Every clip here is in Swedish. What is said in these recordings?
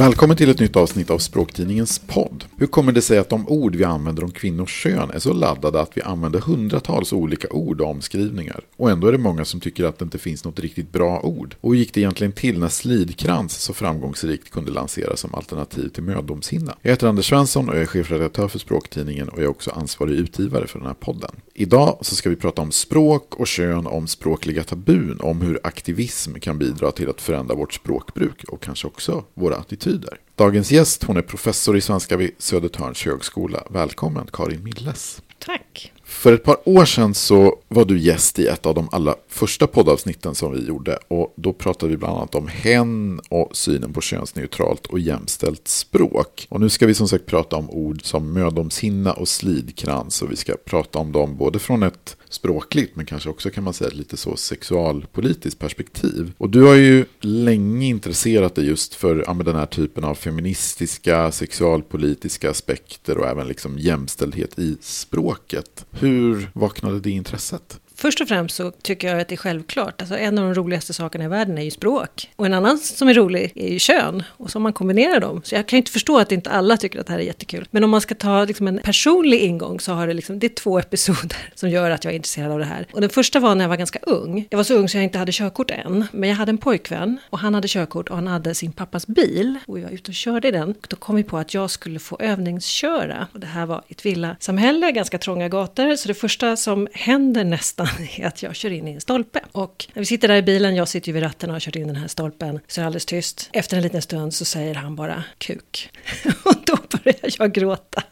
Välkommen till ett nytt avsnitt av Språktidningens podd. Hur kommer det sig att de ord vi använder om kvinnors kön är så laddade att vi använder hundratals olika ord och omskrivningar? Och ändå är det många som tycker att det inte finns något riktigt bra ord. Och hur gick det egentligen till när slidkrans så framgångsrikt kunde lanseras som alternativ till mödomshinna? Jag heter Anders Svensson och jag är chefredaktör för Språktidningen och jag är också ansvarig utgivare för den här podden. Idag så ska vi prata om språk och kön, om språkliga tabun, om hur aktivism kan bidra till att förändra vårt språkbruk och kanske också våra attityder. Dagens gäst hon är professor i svenska vid Södertörns högskola. Välkommen Karin Milles. Tack. För ett par år sedan så var du gäst i ett av de allra första poddavsnitten som vi gjorde. Och då pratade vi bland annat om hen och synen på könsneutralt och jämställt språk. Och nu ska vi som sagt prata om ord som mödomshinna och slidkrans. Och vi ska prata om dem både från ett språkligt men kanske också kan man säga lite så sexualpolitiskt perspektiv. Och du har ju länge intresserat dig just för ja, den här typen av feministiska, sexualpolitiska aspekter och även liksom jämställdhet i språket. Hur vaknade det intresset? Först och främst så tycker jag att det är självklart. Alltså en av de roligaste sakerna i världen är ju språk. Och en annan som är rolig är ju kön. Och så man kombinerar dem. Så jag kan ju inte förstå att inte alla tycker att det här är jättekul. Men om man ska ta liksom en personlig ingång så har det liksom, det är två episoder som gör att jag är intresserad av det här. Och den första var när jag var ganska ung. Jag var så ung så jag inte hade körkort än. Men jag hade en pojkvän och han hade körkort och han hade sin pappas bil. Och vi var ute och körde i den. Och då kom vi på att jag skulle få övningsköra. Och det här var ett villasamhälle, ganska trånga gator. Så det första som händer nästan är att jag kör in i en stolpe. Och när vi sitter där i bilen, jag sitter ju vid ratten och har kört in den här stolpen, så är det alldeles tyst. Efter en liten stund så säger han bara kuk. och då börjar jag gråta.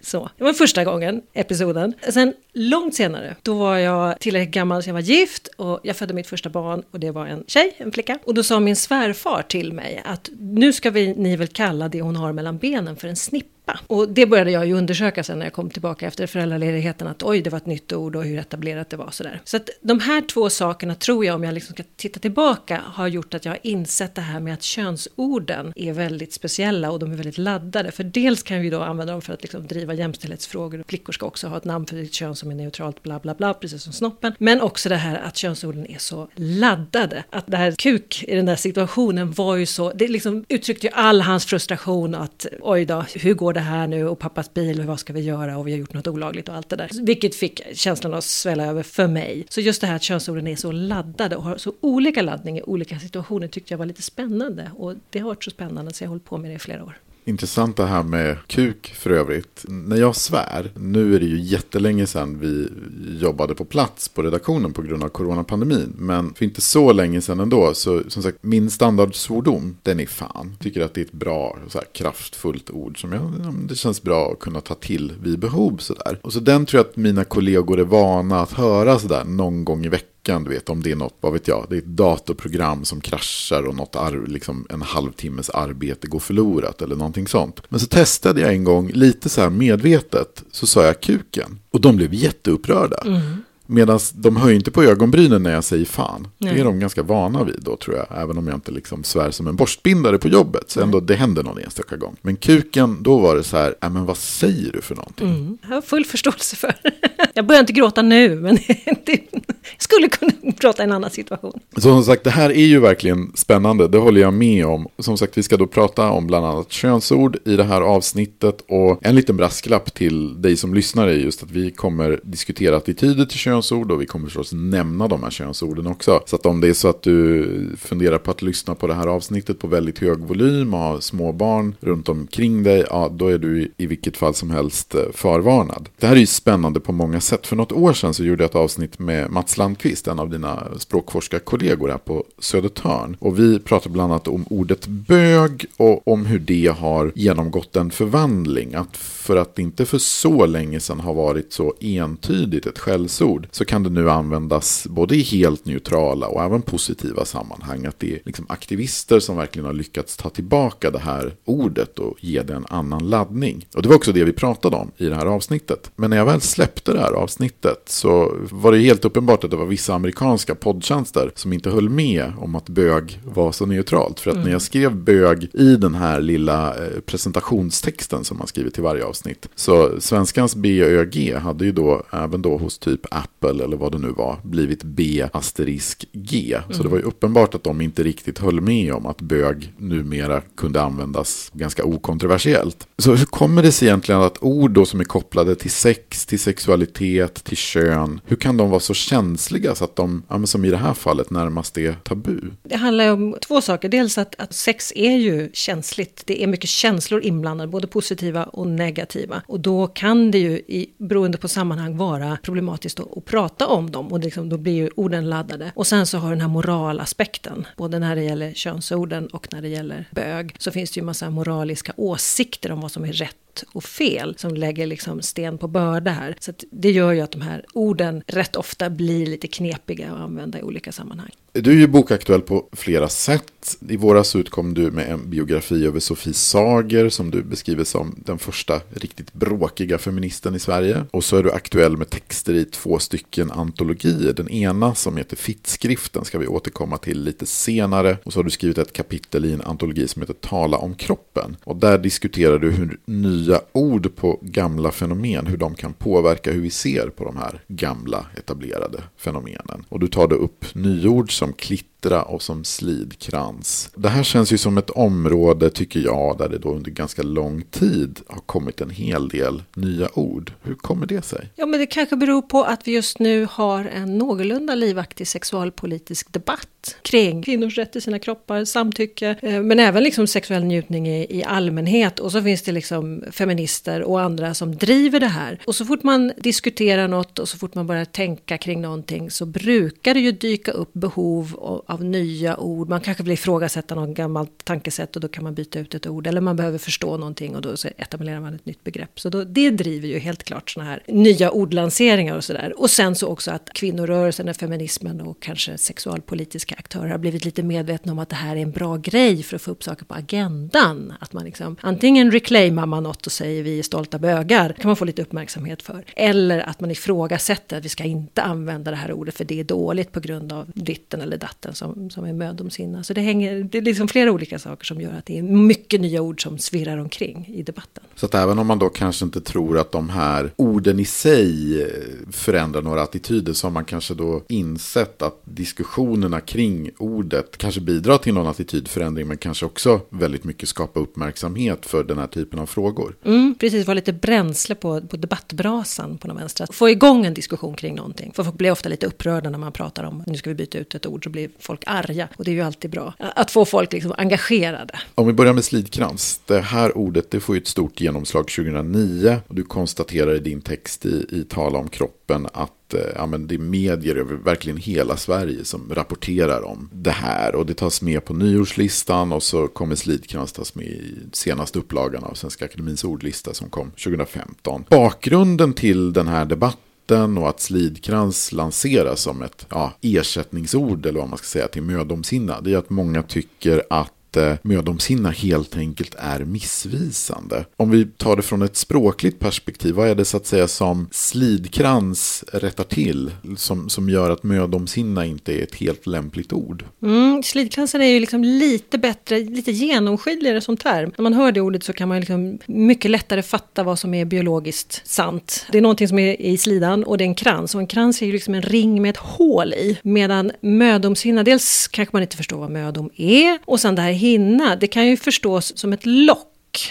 Så, det var första gången, episoden. Sen långt senare, då var jag tillräckligt gammal så jag var gift och jag födde mitt första barn och det var en tjej, en flicka. Och då sa min svärfar till mig att nu ska vi, ni väl kalla det hon har mellan benen för en snippa. Och det började jag ju undersöka sen när jag kom tillbaka efter föräldraledigheten att oj, det var ett nytt ord och hur etablerat det var sådär. Så att de här två sakerna tror jag, om jag liksom ska titta tillbaka, har gjort att jag har insett det här med att könsorden är väldigt speciella och de är väldigt laddade. För dels kan vi då använda dem för att liksom driva jämställdhetsfrågor. Flickor ska också ha ett namn för sitt kön som är neutralt, bla bla bla, precis som snoppen. Men också det här att könsorden är så laddade. Att det här kuk i den där situationen var ju så, det liksom uttryckte ju all hans frustration att oj då, hur går det här nu och pappas bil och vad ska vi göra och vi har gjort något olagligt och allt det där. Vilket fick känslan att svälla över för mig. Så just det här att könsorden är så laddade och har så olika laddning i olika situationer tyckte jag var lite spännande. Och det har varit så spännande så jag har hållit på med det i flera år. Intressant det här med kuk för övrigt. När jag svär, nu är det ju jättelänge sedan vi jobbade på plats på redaktionen på grund av coronapandemin. Men för inte så länge sedan ändå, så som sagt, min standardsvordom, den är fan. Tycker att det är ett bra, så här, kraftfullt ord som jag, det känns bra att kunna ta till vid behov sådär. Och så den tror jag att mina kollegor är vana att höra sådär någon gång i veckan veckan, du vet om det är något, vad vet jag, det är ett datorprogram som kraschar och något ar- liksom en halvtimmes arbete går förlorat eller någonting sånt. Men så testade jag en gång lite så här medvetet, så sa jag kuken. Och de blev jätteupprörda. Mm. Medan de höjer inte på ögonbrynen när jag säger fan. Nej. Det är de ganska vana vid då tror jag. Även om jag inte liksom svär som en borstbindare på jobbet. Så ändå det händer någon enstaka gång. Men kuken, då var det så här, äh, men vad säger du för någonting? Mm. Jag har full förståelse för. jag börjar inte gråta nu, men det skulle kunna gråta i en annan situation. Så som sagt, det här är ju verkligen spännande. Det håller jag med om. Som sagt, vi ska då prata om bland annat könsord i det här avsnittet. Och en liten brasklapp till dig som lyssnar är just att vi kommer diskutera attityder till könsord och vi kommer förstås nämna de här könsorden också. Så att om det är så att du funderar på att lyssna på det här avsnittet på väldigt hög volym och har små barn runt omkring dig, ja då är du i vilket fall som helst eh, förvarnad. Det här är ju spännande på många sätt. För något år sedan så gjorde jag ett avsnitt med Mats Landqvist, en av dina språkforskarkollegor här på Södertörn. Och vi pratade bland annat om ordet bög och om hur det har genomgått en förvandling. Att för att det inte för så länge sedan har varit så entydigt ett skällsord så kan det nu användas både i helt neutrala och även positiva sammanhang. Att det är liksom aktivister som verkligen har lyckats ta tillbaka det här ordet och ge det en annan laddning. Och det var också det vi pratade om i det här avsnittet. Men när jag väl släppte det här avsnittet så var det helt uppenbart att det var vissa amerikanska poddtjänster som inte höll med om att bög var så neutralt. För att mm. när jag skrev bög i den här lilla eh, presentationstexten som man skriver till varje avsnitt. Så svenskans BÖG hade ju då även då hos typ Apple eller vad det nu var blivit B asterisk G. Så mm. det var ju uppenbart att de inte riktigt höll med om att bög numera kunde användas ganska okontroversiellt. Så hur kommer det sig egentligen att ord då som är kopplade till sex, till sexualitet, till kön, hur kan de vara så känsliga så att de, ja, som i det här fallet, närmast är tabu? Det handlar om två saker. Dels att, att sex är ju känsligt. Det är mycket känslor inblandade, både positiva och negativa. Och då kan det ju, i, beroende på sammanhang, vara problematiskt att, att prata om dem. Och liksom, då blir ju orden laddade. Och sen så har den här moralaspekten, både när det gäller könsorden och när det gäller bög, så finns det ju massa moraliska åsikter om vad som är rätt och fel som lägger liksom sten på börda här. Så det gör ju att de här orden rätt ofta blir lite knepiga att använda i olika sammanhang. Du är ju bokaktuell på flera sätt. I våras utkom du med en biografi över Sofie Sager som du beskriver som den första riktigt bråkiga feministen i Sverige. Och så är du aktuell med texter i två stycken antologier. Den ena som heter Fittskriften ska vi återkomma till lite senare. Och så har du skrivit ett kapitel i en antologi som heter Tala om kroppen. Och där diskuterar du hur nya ord på gamla fenomen, hur de kan påverka hur vi ser på de här gamla etablerade fenomenen. Och du tar då upp nyord som klittra och som slidkrans. Det här känns ju som ett område, tycker jag, där det då under ganska lång tid har kommit en hel del nya ord. Hur kommer det sig? Ja, men det kanske beror på att vi just nu har en någorlunda livaktig sexualpolitisk debatt kring kvinnors rätt till sina kroppar, samtycke, eh, men även liksom sexuell njutning i, i allmänhet. Och så finns det liksom feminister och andra som driver det här. Och så fort man diskuterar något och så fort man börjar tänka kring någonting så brukar det ju dyka upp behov av nya ord. Man kanske vill ifrågasätta något gammalt tankesätt och då kan man byta ut ett ord. Eller man behöver förstå någonting och då så etablerar man ett nytt begrepp. Så då, det driver ju helt klart sådana här nya ordlanseringar och sådär. Och sen så också att kvinnorörelsen, feminismen och kanske sexualpolitiska aktörer har blivit lite medvetna om att det här är en bra grej för att få upp saker på agendan. Att man liksom antingen reclaimar man något och säger vi är stolta bögar, kan man få lite uppmärksamhet för. Eller att man ifrågasätter att vi ska inte använda det här ordet för det är dåligt på grund av ditten eller datten som, som är mödomsinna. Så det, hänger, det är liksom flera olika saker som gör att det är mycket nya ord som svirrar omkring i debatten. Så att även om man då kanske inte tror att de här orden i sig förändrar några attityder så har man kanske då insett att diskussionerna kring ordet kanske bidrar till någon attitydförändring men kanske också väldigt mycket skapa uppmärksamhet för den här typen av frågor. Mm, precis, vara lite bränsle på, på debattbrasan på någon vänster. Få igång en diskussion kring någonting. För folk blir ofta lite upprörda när man pratar om nu ska vi byta ut ett ord så blir folk arga. Och det är ju alltid bra. Att få folk liksom engagerade. Om vi börjar med slidkrans. Det här ordet det får ju ett stort genomslag 2009. Och du konstaterar i din text i, i Tala om kroppen att eh, ja, men det är medier över verkligen hela Sverige som rapporterar om det här. Och det tas med på nyårslistan och så kommer slidkrans tas med i senaste upplagan av Svenska Akademins ordlista som kom 2015. Bakgrunden till den här debatten vatten och att slidkrans lanseras som ett ja, ersättningsord eller vad man ska säga till mödomshinna. Det är att många tycker att inte mödomshinna helt enkelt är missvisande. Om vi tar det från ett språkligt perspektiv, vad är det så att säga som slidkrans rättar till som, som gör att mödomshinna inte är ett helt lämpligt ord? Mm, slidkransen är ju liksom lite bättre, lite genomskinligare som term. När man hör det ordet så kan man liksom mycket lättare fatta vad som är biologiskt sant. Det är någonting som är i slidan och det är en krans och en krans är ju liksom en ring med ett hål i. Medan mödomshinna, dels kanske man inte förstår vad mödom är och sen det här hinna, det kan ju förstås som ett lock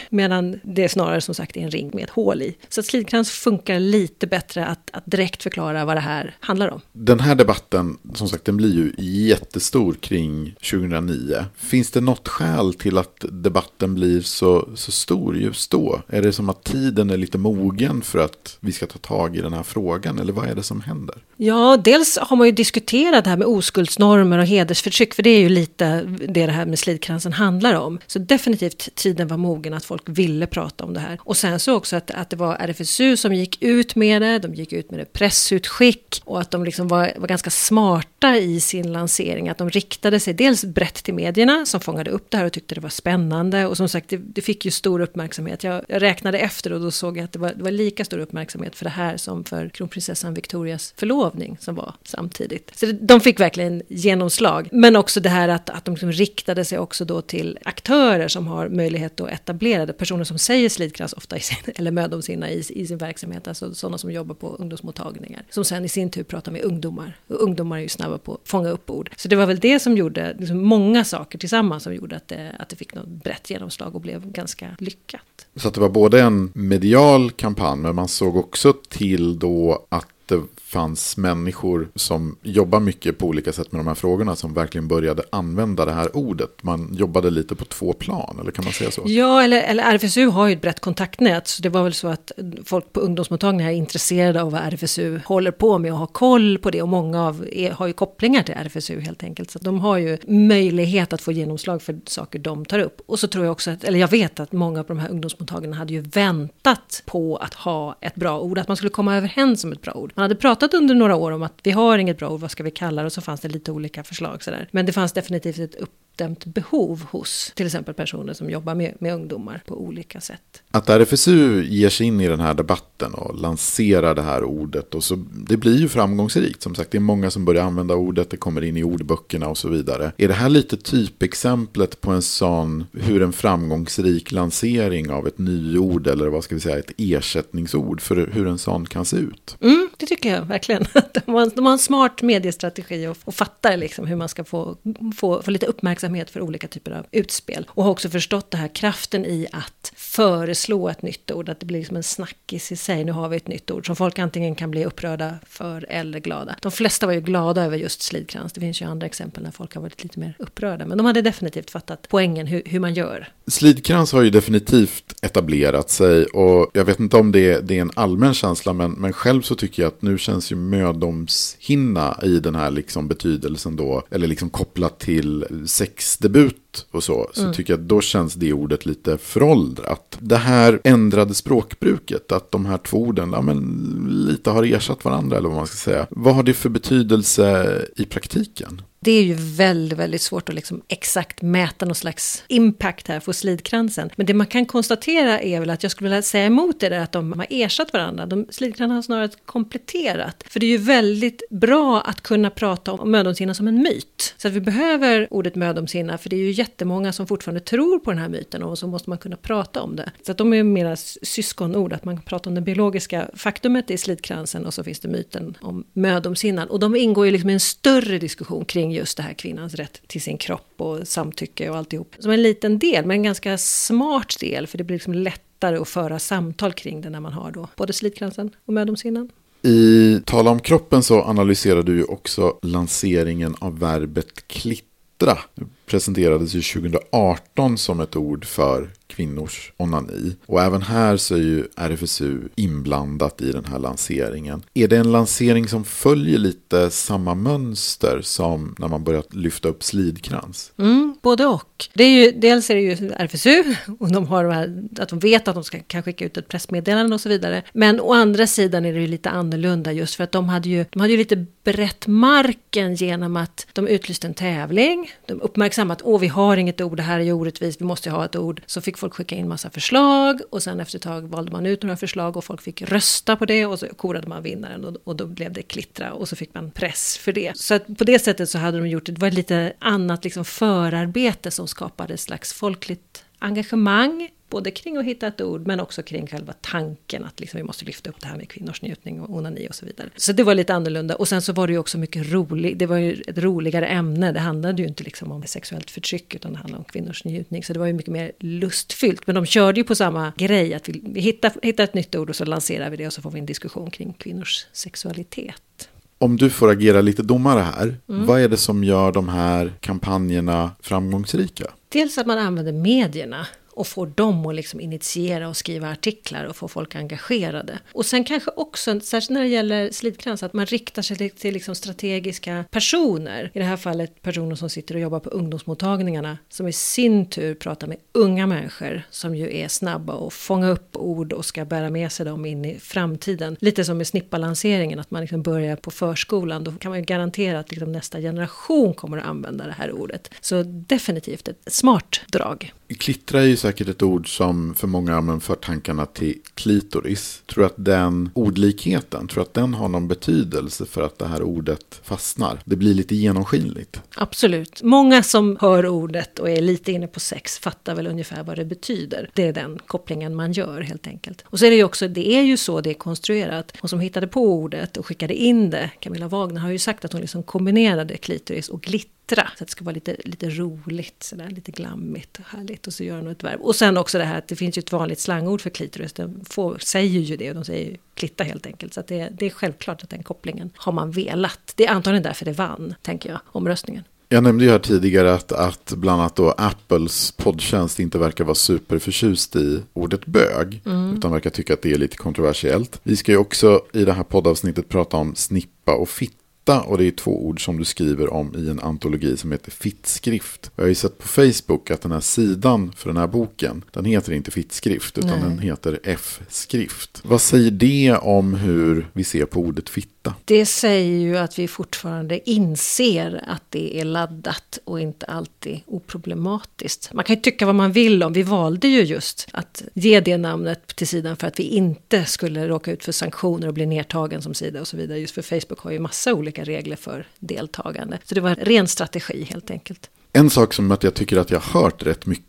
medan det snarare som sagt är en ring med ett hål i. Så att slidkrans funkar lite bättre att, att direkt förklara vad det här handlar om. Den här debatten, som sagt, den blir ju jättestor kring 2009. Finns det något skäl till att debatten blir så, så stor just då? Är det som att tiden är lite mogen för att vi ska ta tag i den här frågan, eller vad är det som händer? Ja, dels har man ju diskuterat det här med oskuldsnormer och hedersförtryck, för det är ju lite det det här med slidkransen handlar om. Så definitivt tiden var mogen att folk ville prata om det här. Och sen så också att, att det var RFSU som gick ut med det, de gick ut med det pressutskick och att de liksom var, var ganska smarta i sin lansering. Att de riktade sig dels brett till medierna som fångade upp det här och tyckte det var spännande. Och som sagt, det, det fick ju stor uppmärksamhet. Jag, jag, räknade efter och då såg jag att det var, det var lika stor uppmärksamhet för det här som för kronprinsessan Victorias förlovning som var samtidigt. Så det, de fick verkligen genomslag. Men också det här att, att de liksom riktade sig också då till aktörer som har möjlighet att etablera etablerade Personer som säger slitkrass ofta i sin, eller mödomsinna i, i sin verksamhet. Alltså sådana som jobbar på ungdomsmottagningar. Som sen i sin tur pratar med ungdomar. Och ungdomar är ju snabba på att fånga upp ord. Så det var väl det som gjorde, liksom många saker tillsammans som gjorde att det, att det fick något brett genomslag och blev ganska lyckat. Så att det var både en medial kampanj men man såg också till då att det fanns människor som jobbar mycket på olika sätt med de här frågorna som verkligen började använda det här ordet. Man jobbade lite på två plan, eller kan man säga så? Ja, eller, eller RFSU har ju ett brett kontaktnät, så det var väl så att folk på ungdomsmottagningar är intresserade av vad RFSU håller på med och har koll på det. Och många av er har ju kopplingar till RFSU helt enkelt. Så de har ju möjlighet att få genomslag för saker de tar upp. Och så tror jag också, att, eller jag vet att många av de här ungdomsmottagningarna hade ju väntat på att ha ett bra ord, att man skulle komma överens om ett bra ord. Man hade pratat pratat under några år om att vi har inget bra ord, vad ska vi kalla det? Och så fanns det lite olika förslag sådär. Men det fanns definitivt ett upp uppdämt behov hos till exempel personer som jobbar med, med ungdomar på olika sätt. Att RFSU ger sig in i den här debatten och lanserar det här ordet och så det blir ju framgångsrikt. Som sagt, det är många som börjar använda ordet, det kommer in i ordböckerna och så vidare. Är det här lite typexemplet på en sån, hur en framgångsrik lansering av ett nyord eller vad ska vi säga, ett ersättningsord för hur en sån kan se ut? Mm, det tycker jag verkligen. De har, de har en smart mediestrategi och, och fattar liksom hur man ska få, få, få lite uppmärksamhet uppmärksamhet för olika typer av utspel. Och har också förstått det här kraften i att föreslå ett nytt ord, att det blir liksom en snackis i sig. Nu har vi ett nytt ord som folk antingen kan bli upprörda för eller glada. De flesta var ju glada över just slidkrans. Det finns ju andra exempel när folk har varit lite mer upprörda. Men de hade definitivt fattat poängen hur, hur man gör. Slidkrans har ju definitivt etablerat sig och jag vet inte om det, det är en allmän känsla men, men själv så tycker jag att nu känns ju mödomshinna i den här liksom betydelsen då, eller liksom kopplat till sex sexdebut och så, så mm. tycker jag att då känns det ordet lite föråldrat. Det här ändrade språkbruket, att de här två orden ja, men, lite har ersatt varandra eller vad man ska säga. Vad har det för betydelse i praktiken? Det är ju väldigt, väldigt svårt att liksom exakt mäta någon slags impact här på slidkransen. Men det man kan konstatera är väl att jag skulle vilja säga emot det där att de har ersatt varandra. De, slidkransen har snarare kompletterat. För det är ju väldigt bra att kunna prata om mödomshinna som en myt. Så att vi behöver ordet mödomshinna för det är ju jättemånga som fortfarande tror på den här myten och så måste man kunna prata om det. Så att de är mera syskonord, att man kan prata om det biologiska faktumet i slidkransen och så finns det myten om mödomshinnan. Och de ingår ju liksom i en större diskussion kring kring just det här kvinnans rätt till sin kropp och samtycke och alltihop. Som en liten del, men en ganska smart del, för det blir liksom lättare att föra samtal kring det när man har då både slitkransen och mödomshinnan. I Tala om kroppen så analyserar du ju också lanseringen av verbet klittra. Det presenterades ju 2018 som ett ord för kvinnors onani. Och även här så är ju RFSU inblandat i den här lanseringen. Är det en lansering som följer lite samma mönster som när man börjat lyfta upp slidkrans? Mm, både och. Det är ju, dels är det ju RFSU och de har här, att de vet att de ska, kan skicka ut ett pressmeddelande och så vidare. Men å andra sidan är det ju lite annorlunda just för att de hade ju, de hade ju lite brett marken genom att de utlyste en tävling. De uppmärksammade att åh, vi har inget ord, det här är ju orättvist, vi måste ha ett ord. Så fick folk skicka in massa förslag och sen efter ett tag valde man ut några förslag och folk fick rösta på det och så korade man vinnaren och, och då blev det klittra och så fick man press för det. Så att på det sättet så hade de gjort, det var lite annat liksom förarbete som skapade ett slags folkligt engagemang Både kring att hitta ett ord men också kring själva tanken att liksom vi måste lyfta upp det här med kvinnors njutning och onani och så vidare. Så det var lite annorlunda. Och sen så var det ju också mycket roligt, det var ju ett roligare ämne. Det handlade ju inte liksom om sexuellt förtryck utan det handlade om kvinnors njutning. Så det var ju mycket mer lustfyllt. Men de körde ju på samma grej, att vi, hittar, hittar ett nytt ord och så lanserar vi det och så får vi en diskussion kring kvinnors sexualitet. Om du får agera lite domare här, mm. vad är det som gör de här kampanjerna framgångsrika? Dels att man använder medierna och får dem att liksom initiera och skriva artiklar och få folk engagerade. Och sen kanske också, särskilt när det gäller slitkrans, att man riktar sig till, till liksom strategiska personer. I det här fallet personer som sitter och jobbar på ungdomsmottagningarna som i sin tur pratar med unga människor som ju är snabba att fånga upp ord och ska bära med sig dem in i framtiden. Lite som med snippalanseringen, att man liksom börjar på förskolan. Då kan man ju garantera att liksom nästa generation kommer att använda det här ordet. Så definitivt ett smart drag. Klittra är ju så säkert ett ord som för många för tankarna till klitoris. Tror att den ordlikheten, tror att den har någon betydelse för att det här ordet fastnar? Det blir lite genomskinligt. Absolut. Många som hör ordet och är lite inne på sex fattar väl ungefär vad det betyder. Det är den kopplingen man gör helt enkelt. Och så är det ju också, det är ju så det är konstruerat. Hon som hittade på ordet och skickade in det, Camilla Wagner, har ju sagt att hon liksom kombinerade klitoris och glitter glittra. Så att det ska vara lite, lite roligt, sådär, lite glammigt och härligt. Och så gör ett verb. Och sen också det här att det finns ju ett vanligt slangord för klitoris. De får, säger ju det och de säger klitta helt enkelt. Så det, det är självklart att den kopplingen har man velat. Det är antagligen därför det vann, tänker jag, omröstningen. Jag nämnde ju här tidigare att, att bland annat då Apples poddtjänst inte verkar vara superförtjust i ordet bög. Mm. Utan verkar tycka att det är lite kontroversiellt. Vi ska ju också i det här poddavsnittet prata om snippa och fitta fitta och det är två ord som du skriver om i en antologi som heter Fittskrift. Jag har ju sett på Facebook att den här sidan för den här boken, den heter inte Fittskrift utan Nej. den heter F-skrift. Vad säger det om hur vi ser på ordet fitta? Det säger ju att vi fortfarande inser att det är laddat och inte alltid oproblematiskt. Man kan ju tycka vad man vill om, vi valde ju just att ge det namnet till sidan för att vi inte skulle råka ut för sanktioner och bli nedtagen som sida och så vidare. Just för Facebook har ju massa olika regler för deltagande. Så det var ren strategi helt enkelt. En sak som jag tycker att jag har hört rätt mycket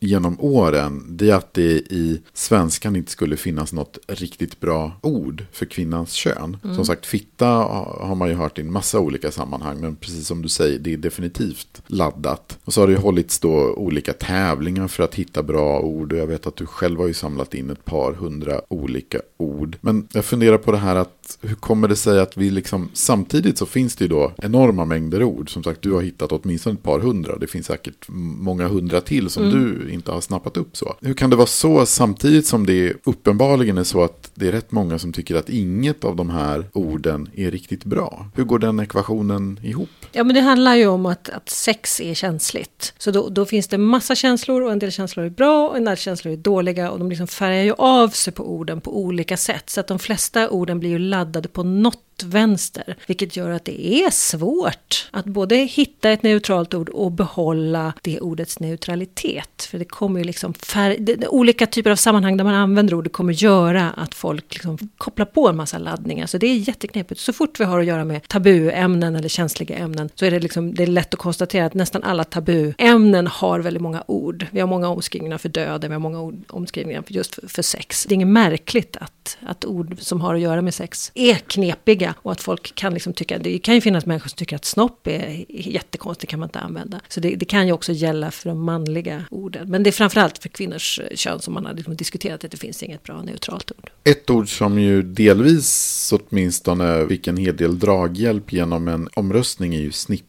genom åren, det är att det i svenskan inte skulle finnas något riktigt bra ord för kvinnans kön. Mm. Som sagt, fitta har man ju hört i en massa olika sammanhang, men precis som du säger, det är definitivt laddat. Och så har det ju hållits då olika tävlingar för att hitta bra ord, och jag vet att du själv har ju samlat in ett par hundra olika ord. Men jag funderar på det här att hur kommer det sig att vi liksom, samtidigt så finns det ju då enorma mängder ord. Som sagt, du har hittat åtminstone ett par hundra, det finns säkert många hundra till som mm. du inte har snappat upp så. Hur kan det vara så samtidigt som det uppenbarligen är så att det är rätt många som tycker att inget av de här orden är riktigt bra? Hur går den ekvationen ihop? Ja, men det handlar ju om att, att sex är känsligt. Så då, då finns det massa känslor och en del känslor är bra och en del känslor är dåliga och de liksom färgar ju av sig på orden på olika sätt. Så att de flesta orden blir ju laddade på något vänster. Vilket gör att det är svårt att både hitta ett neutralt ord och behålla det ordets neutralitet. För det kommer ju liksom färg, det, olika typer av sammanhang där man använder ordet kommer göra att folk liksom kopplar på en massa laddningar. Så det är jätteknepigt. Så fort vi har att göra med tabuämnen eller känsliga ämnen så är det, liksom, det är lätt att konstatera att nästan alla tabuämnen har väldigt många ord. Vi har många omskrivningar för döden, vi har många ord, omskrivningar för just för, för sex. Det är inget märkligt att, att ord som har att göra med sex är knepiga roliga och att folk kan liksom tycka, det kan ju finnas människor som tycker att snopp är jättekonstigt, kan man inte använda. Så det, det kan ju också gälla för de manliga orden. Men det är framförallt för kvinnors eh, kön som man har liksom diskuterat att det finns inget bra neutralt ord. Ett ord som ju delvis åtminstone fick en hel del draghjälp genom en omröstning är ju snipp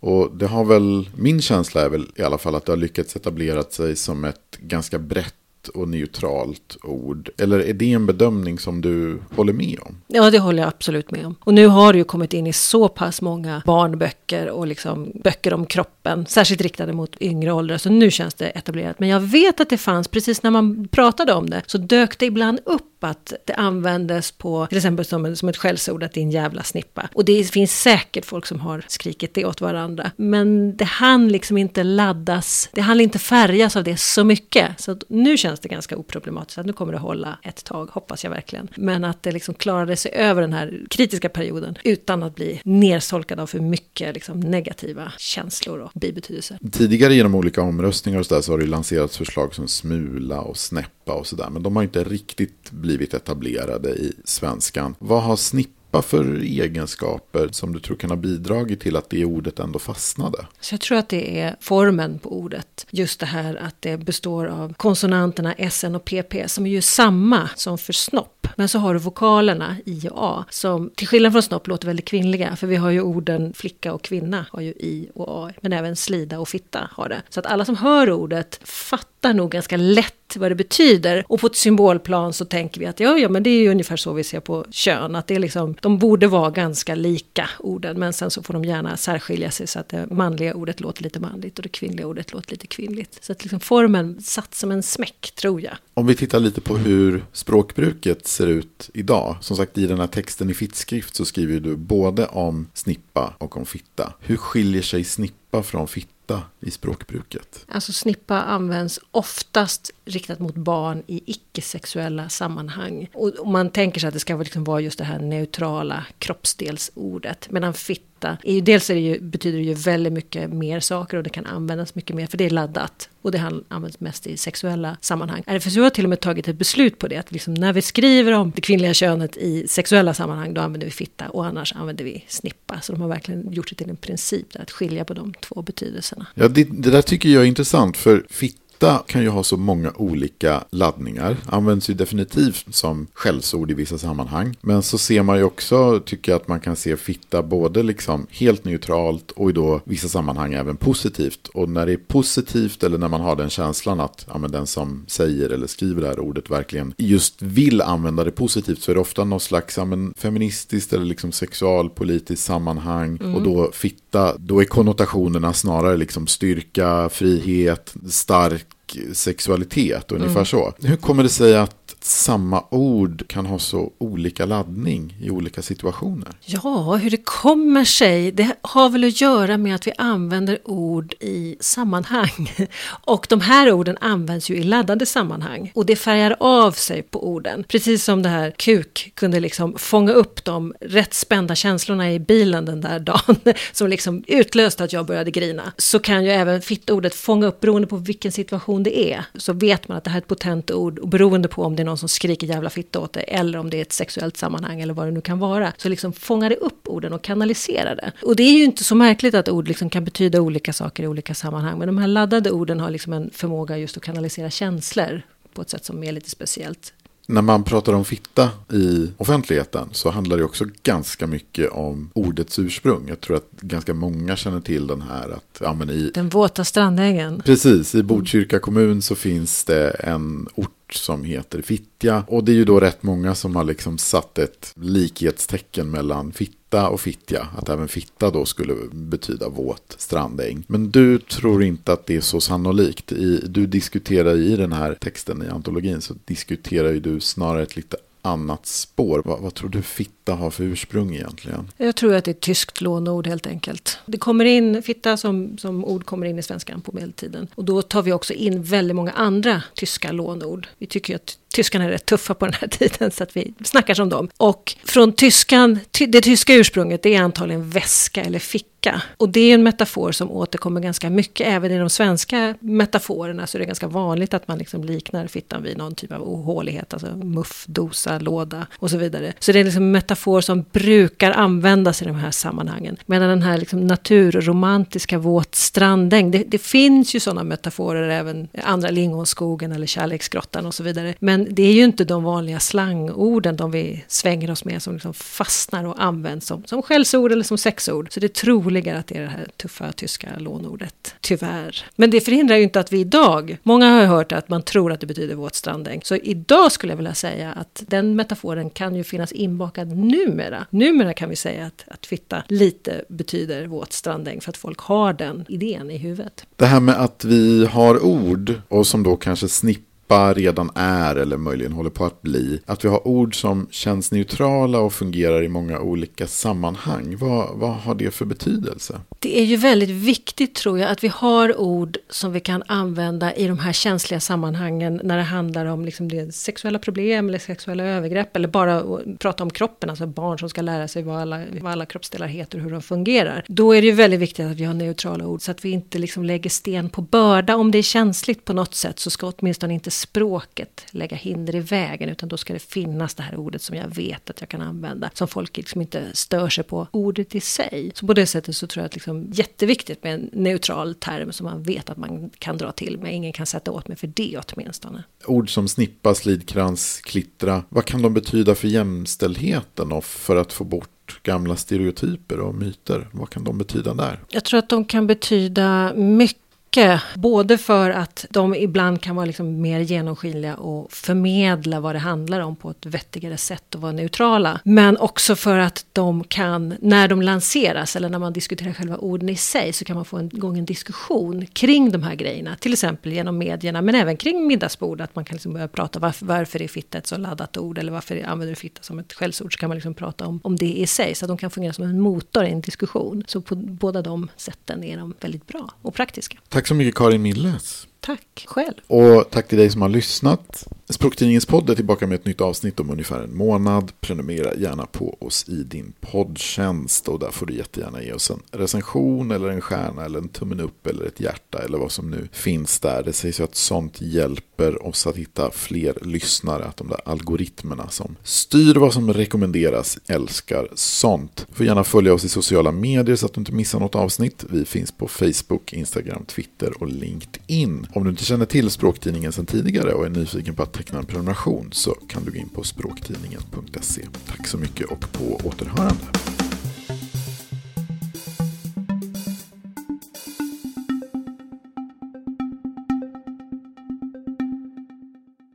och det har väl, min känsla är väl i alla fall att det har lyckats etablera sig som ett ganska brett och neutralt ord? Eller är det en bedömning som du håller med om? Ja, det håller jag absolut med om. Och nu har det ju kommit in i så pass många barnböcker och liksom böcker om kroppen, särskilt riktade mot yngre åldrar, så nu känns det etablerat. Men jag vet att det fanns, precis när man pratade om det, så dök det ibland upp att det användes på, till exempel som, som ett skällsord, att det är en jävla snippa. Och det finns säkert folk som har skrikit det åt varandra. Men det hann liksom inte laddas, det hann inte färgas av det så mycket. Så nu känns känns det ganska oproblematiskt, att nu kommer det hålla ett tag, hoppas jag verkligen. Men att det liksom klarade sig över den här kritiska perioden utan att bli nersolkad av för mycket liksom, negativa känslor och bibetydelser. Tidigare genom olika omröstningar och så, där så har det lanserats förslag som smula och snäppa och sådär. Men de har inte riktigt blivit etablerade i svenskan. Vad har snipp för egenskaper som du tror kan ha bidragit till att det ordet ändå fastnade? Så jag tror att det är formen på ordet. Just det här att det består av konsonanterna SN och PP som är ju samma som för snopp. Men så har du vokalerna I och A som till skillnad från snopp låter väldigt kvinnliga. För vi har ju orden flicka och kvinna har ju I och A. Men även slida och fitta har det. Så att alla som hör ordet fattar fattar nog ganska lätt vad det betyder. Och på ett symbolplan så tänker vi att ja, ja, men det är ju ungefär så vi ser på kön. Att det är liksom, de borde vara ganska lika orden, men sen så får de gärna särskilja sig så att det manliga ordet låter lite manligt och det kvinnliga ordet låter lite kvinnligt. Så att liksom formen satt som en smäck, tror jag. Om vi tittar lite på hur språkbruket ser ut idag. Som sagt, i den här texten i fittskrift så skriver du både om snippa och om fitta. Hur skiljer sig snippa från fitta? I språkbruket? Alltså snippa används oftast riktat mot barn i icke-sexuella sammanhang. Och man tänker sig att det ska liksom vara just det här neutrala kroppsdelsordet. Medan fitta, är dels är det ju, betyder det ju väldigt mycket mer saker och det kan användas mycket mer för det är laddat. Och det används mest i sexuella sammanhang. RFSU har till och med tagit ett beslut på det. Att liksom när vi skriver om det kvinnliga könet i sexuella sammanhang då använder vi fitta och annars använder vi snippa. Så de har verkligen gjort det till en princip att skilja på de två betydelserna. Ja, det, det där tycker jag är intressant för fitta Fitta kan ju ha så många olika laddningar. Används ju definitivt som skällsord i vissa sammanhang. Men så ser man ju också, tycker jag, att man kan se fitta både liksom helt neutralt och i då vissa sammanhang även positivt. Och när det är positivt eller när man har den känslan att ja, men den som säger eller skriver det här ordet verkligen just vill använda det positivt så är det ofta någon slags ja, men, feministiskt eller liksom sexualpolitiskt sammanhang. Mm. Och då fitta, då är konnotationerna snarare liksom styrka, frihet, stark sexualitet, ungefär mm. så. Hur kommer det sig att samma ord kan ha så olika laddning i olika situationer? Ja, hur det kommer sig, det har väl att göra med att vi använder ord i sammanhang. Och de här orden används ju i laddade sammanhang. Och det färgar av sig på orden. Precis som det här kuk kunde liksom fånga upp de rätt spända känslorna i bilen den där dagen. Som liksom utlöste att jag började grina. Så kan ju även fittordet fånga upp, beroende på vilken situation det är. Så vet man att det här är ett potent ord. Och beroende på om det är någon som skriker jävla fitta åt det eller om det är ett sexuellt sammanhang eller vad det nu kan vara. Så liksom fångar det upp orden och kanaliserar det. Och det är ju inte så märkligt att ord liksom kan betyda olika saker i olika sammanhang. Men de här laddade orden har liksom en förmåga just att kanalisera känslor på ett sätt som är lite speciellt när man pratar om fitta i offentligheten så handlar det också ganska mycket om ordets ursprung. Jag tror att ganska många känner till den här. Att, ja, i, den våta strandängen. Precis, i Botkyrka kommun så finns det en ort som heter Fittja. Och det är ju då rätt många som har liksom satt ett likhetstecken mellan Fitta och Fittja. Att även Fitta då skulle betyda våt strandäng. Men du tror inte att det är så sannolikt. I, du diskuterar i den här texten i antologin så diskuterar ju du snarare ett lite annat spår. Vad, vad, tror du fitta har för ursprung egentligen? Jag tror att det är ett tyskt lånord helt enkelt. Det kommer in, fitta som, som ord kommer in i svenskan på medeltiden. Och då tar vi också in väldigt många andra tyska lånord. Vi tycker ju att tyskarna är rätt tuffa på den här tiden så att vi snackar som dem. Och från tyskan, det tyska ursprunget det är antagligen väska eller ficka. Och det är en metafor som återkommer ganska mycket. Även i de svenska metaforerna så är det ganska vanligt att man liksom liknar fittan vid någon typ av ohålighet. Alltså muff, dosa, låda och så vidare. Så det är liksom metafor metafor som brukar användas i de här sammanhangen. Medan den här liksom naturromantiska våt strandäng, det, det finns ju sådana metaforer även andra lingonskogen eller kärleksgrottan och så vidare. Men det är ju inte de vanliga slangorden, de vi svänger oss med, som liksom fastnar och används som, som skällsord eller som sexord. Så det är troligare att det är det här tuffa tyska lånordet, tyvärr. Men det förhindrar ju inte att vi idag, många har hört att man tror att det betyder våt strandäng. Så idag skulle jag vilja säga att den metaforen kan ju finnas inbakad numera. Numera kan vi säga att, att fitta lite betyder våt strandäng för att folk har den idén i huvudet. Det här med att vi har ord och som då kanske snippar Europa redan är eller möjligen håller på att bli. Att vi har ord som känns neutrala och fungerar i många olika sammanhang. Vad, vad har det för betydelse? Det är ju väldigt viktigt tror jag att vi har ord som vi kan använda i de här känsliga sammanhangen när det handlar om liksom det sexuella problem eller sexuella övergrepp eller bara prata om kroppen, alltså barn som ska lära sig vad alla, vad alla kroppsdelar heter och hur de fungerar. Då är det ju väldigt viktigt att vi har neutrala ord så att vi inte liksom lägger sten på börda. Om det är känsligt på något sätt så ska åtminstone inte språket lägga hinder i vägen utan då ska det finnas det här ordet som jag vet att jag kan använda. Som folk liksom inte stör sig på ordet i sig. Så på det sättet så tror jag att liksom jätteviktigt med en neutral term som man vet att man kan dra till med. Ingen kan sätta åt mig för det åtminstone. Ord som snippa, slidkrans, klittra. Vad kan de betyda för jämställdheten och för att få bort gamla stereotyper och myter? Vad kan de betyda där? Jag tror att de kan betyda mycket mycket. Både för att de ibland kan vara liksom mer genomskinliga och förmedla vad det handlar om på ett vettigare sätt och vara neutrala. Men också för att de kan, när de lanseras eller när man diskuterar själva orden i sig så kan man få igång en diskussion kring de här grejerna. Till exempel genom medierna men även kring middagsbord. Att man kan liksom börja prata varför, varför är fitta ett så laddat ord eller varför använder du fitta som ett skällsord. Så kan man liksom prata om, om det i sig. Så att de kan fungera som en motor i en diskussion. Så på båda de sätten är de väldigt bra och praktiska. Tack så mycket Karin Milles. Tack själv. Och tack till dig som har lyssnat. Språktidningens podd är tillbaka med ett nytt avsnitt om ungefär en månad. Prenumerera gärna på oss i din poddtjänst och där får du jättegärna ge oss en recension eller en stjärna eller en tummen upp eller ett hjärta eller vad som nu finns där. Det sägs ju att sånt hjälper oss att hitta fler lyssnare, att de där algoritmerna som styr vad som rekommenderas älskar sånt. Du får gärna följa oss i sociala medier så att du inte missar något avsnitt. Vi finns på Facebook, Instagram, Twitter och LinkedIn. Om du inte känner till Språktidningen sedan tidigare och är nyfiken på att teckna en prenumeration så kan du gå in på språktidningen.se. Tack så mycket och på återhörande.